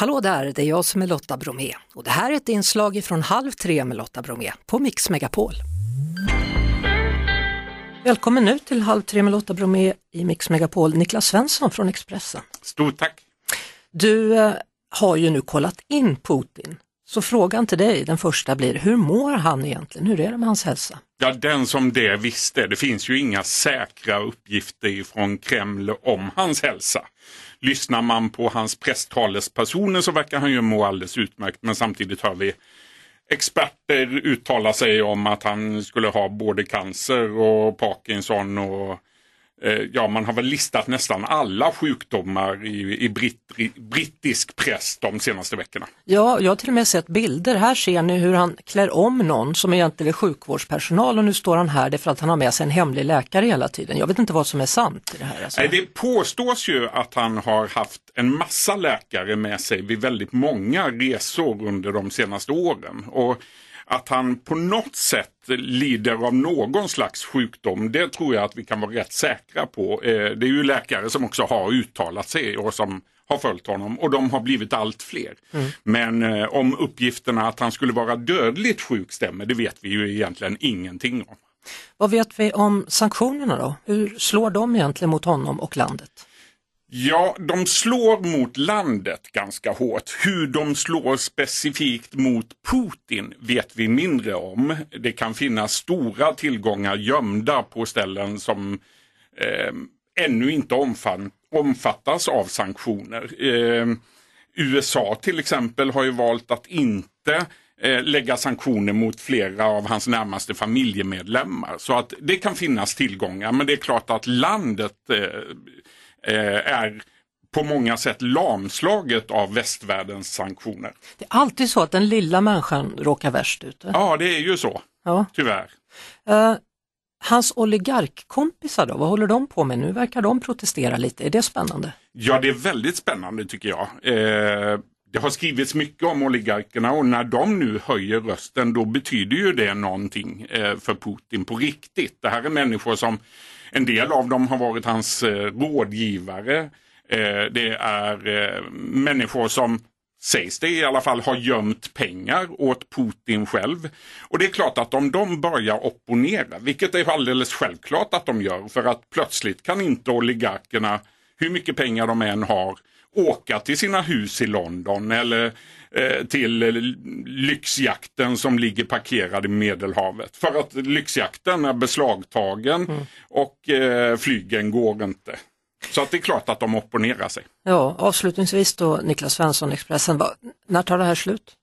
Hallå där, det är jag som är Lotta Bromé och det här är ett inslag från Halv tre med Lotta Bromé på Mix Megapol. Välkommen nu till Halv tre med Lotta Bromé i Mix Megapol, Niklas Svensson från Expressen. Stort tack! Du eh, har ju nu kollat in Putin, så frågan till dig, den första blir, hur mår han egentligen? Hur är det med hans hälsa? Ja, den som det visste. Det finns ju inga säkra uppgifter från Kreml om hans hälsa. Lyssnar man på hans presstalespersoner så verkar han ju må alldeles utmärkt men samtidigt hör vi experter uttala sig om att han skulle ha både cancer och Parkinson och ja, man har väl listat nästan alla sjukdomar i, i britt, brittisk press de senaste veckorna. Ja, jag har till och med sett bilder. Här ser ni hur han klär om någon som egentligen är sjukvårdspersonal och nu står han här därför att han har med sig en hemlig läkare hela tiden. Jag vet inte vad som är sant i det här. Alltså. Det påstås ju att han har haft en massa läkare med sig vid väldigt många resor under de senaste åren. Och att han på något sätt lider av någon slags sjukdom, det tror jag att vi kan vara rätt säkra på. Eh, det är ju läkare som också har uttalat sig och som har följt honom och de har blivit allt fler. Mm. Men eh, om uppgifterna att han skulle vara dödligt sjuk stämmer, det vet vi ju egentligen ingenting om. Vad vet vi om sanktionerna då? Hur slår de egentligen mot honom och landet? Ja, de slår mot landet ganska hårt. Hur de slår specifikt mot Putin vet vi mindre om. Det kan finnas stora tillgångar gömda på ställen som eh, ännu inte omfattas av sanktioner. Eh, USA till exempel har ju valt att inte eh, lägga sanktioner mot flera av hans närmaste familjemedlemmar. Så att det kan finnas tillgångar men det är klart att landet Eh, är på många sätt lamslaget av västvärldens sanktioner. Det är alltid så att den lilla människan råkar värst ut. Ja, det är ju så. Ja. Tyvärr. Uh, hans oligarkkompisar då, vad håller de på med? Nu verkar de protestera lite, är det spännande? Ja, det är väldigt spännande tycker jag. Uh, det har skrivits mycket om oligarkerna och när de nu höjer rösten då betyder ju det någonting eh, för Putin på riktigt. Det här är människor som en del av dem har varit hans eh, rådgivare. Eh, det är människor som sägs det i alla fall, har gömt pengar åt Putin själv. Och det är klart att om de börjar opponera, vilket är alldeles självklart att de gör, för att plötsligt kan inte oligarkerna, hur mycket pengar de än har, åka till sina hus i London eller Eh, till lyxjakten som ligger parkerad i Medelhavet. För att lyxjakten är beslagtagen mm. och eh, flygen går inte. Så att det är klart att de opponerar sig. Ja, avslutningsvis då Niklas Svensson, Expressen, när tar det här slut?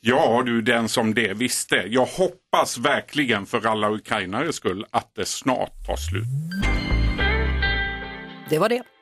Ja du, den som det visste. Jag hoppas verkligen för alla ukrainares skull att det snart tar slut. Det var det.